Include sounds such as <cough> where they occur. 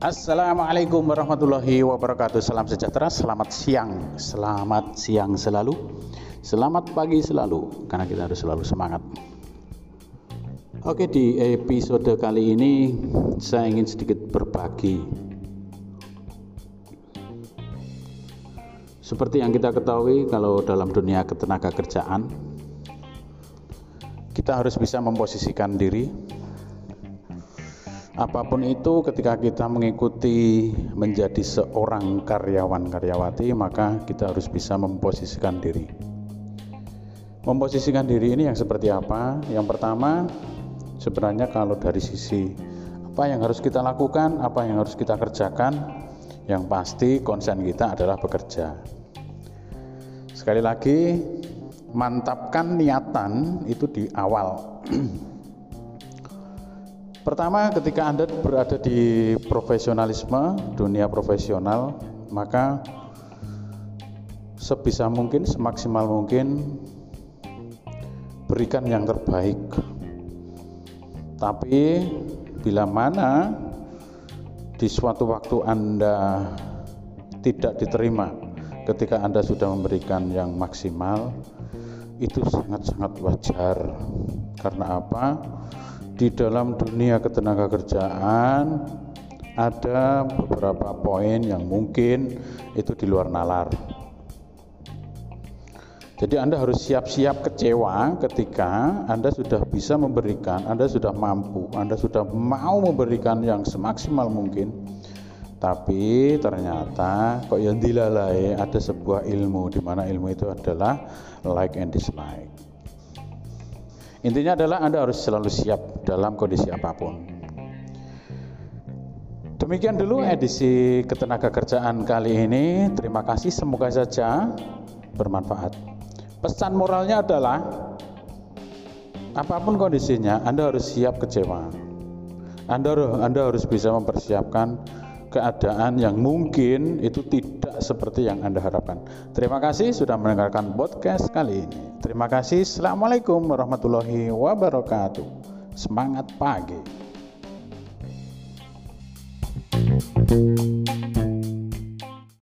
Assalamualaikum warahmatullahi wabarakatuh. Salam sejahtera, selamat siang. Selamat siang selalu. Selamat pagi selalu Karena kita harus selalu semangat. Oke di episode kali ini Saya ingin sedikit berbagi. Seperti yang kita ketahui Kalau dalam dunia ketenaga kerjaan Kita harus bisa memposisikan diri apa pun itu ketika kita mengikuti menjadi seorang karyawan karyawati maka kita harus bisa memposisikan diri. Memposisikan diri ini yang seperti apa? Yang pertama sebenarnya kalau dari sisi apa yang harus kita lakukan apa yang harus kita kerjakan yang pasti konsen kita adalah bekerja. Sekali lagi mantapkan niatan itu di awal <clears throat> Pertama, ketika Anda berada di profesionalisme, dunia profesional, maka sebisa mungkin, semaksimal mungkin berikan yang terbaik. Tapi bila mana di suatu waktu Anda tidak diterima ketika Anda sudah memberikan yang maksimal, itu sangat-sangat wajar. Karena apa? Di dalam dunia ketenaga kerjaan ada beberapa poin yang mungkin itu di luar nalar. Jadi Anda harus siap-siap kecewa ketika Anda sudah bisa memberikan, Anda sudah mampu, Anda sudah mau memberikan yang semaksimal mungkin. Tapi ternyata kok yang dilalai ada sebuah ilmu di mana ilmu itu adalah like and dislike. Intinya adalah Anda harus selalu siap dalam kondisi apa pun. Demikian dulu edisi ketenaga kerjaan kali ini. Terima kasih, semoga saja bermanfaat. Pesan moralnya adalah apa pun kondisinya, Anda harus siap kecewa. Anda, Anda harus bisa mempersiapkan keadaan yang mungkin itu seperti yang Anda harapkan. Terima kasih sudah mendengarkan podcast kali ini. Terima kasih. Assalamualaikum warahmatullahi wabarakatuh. Semangat pagi. thank you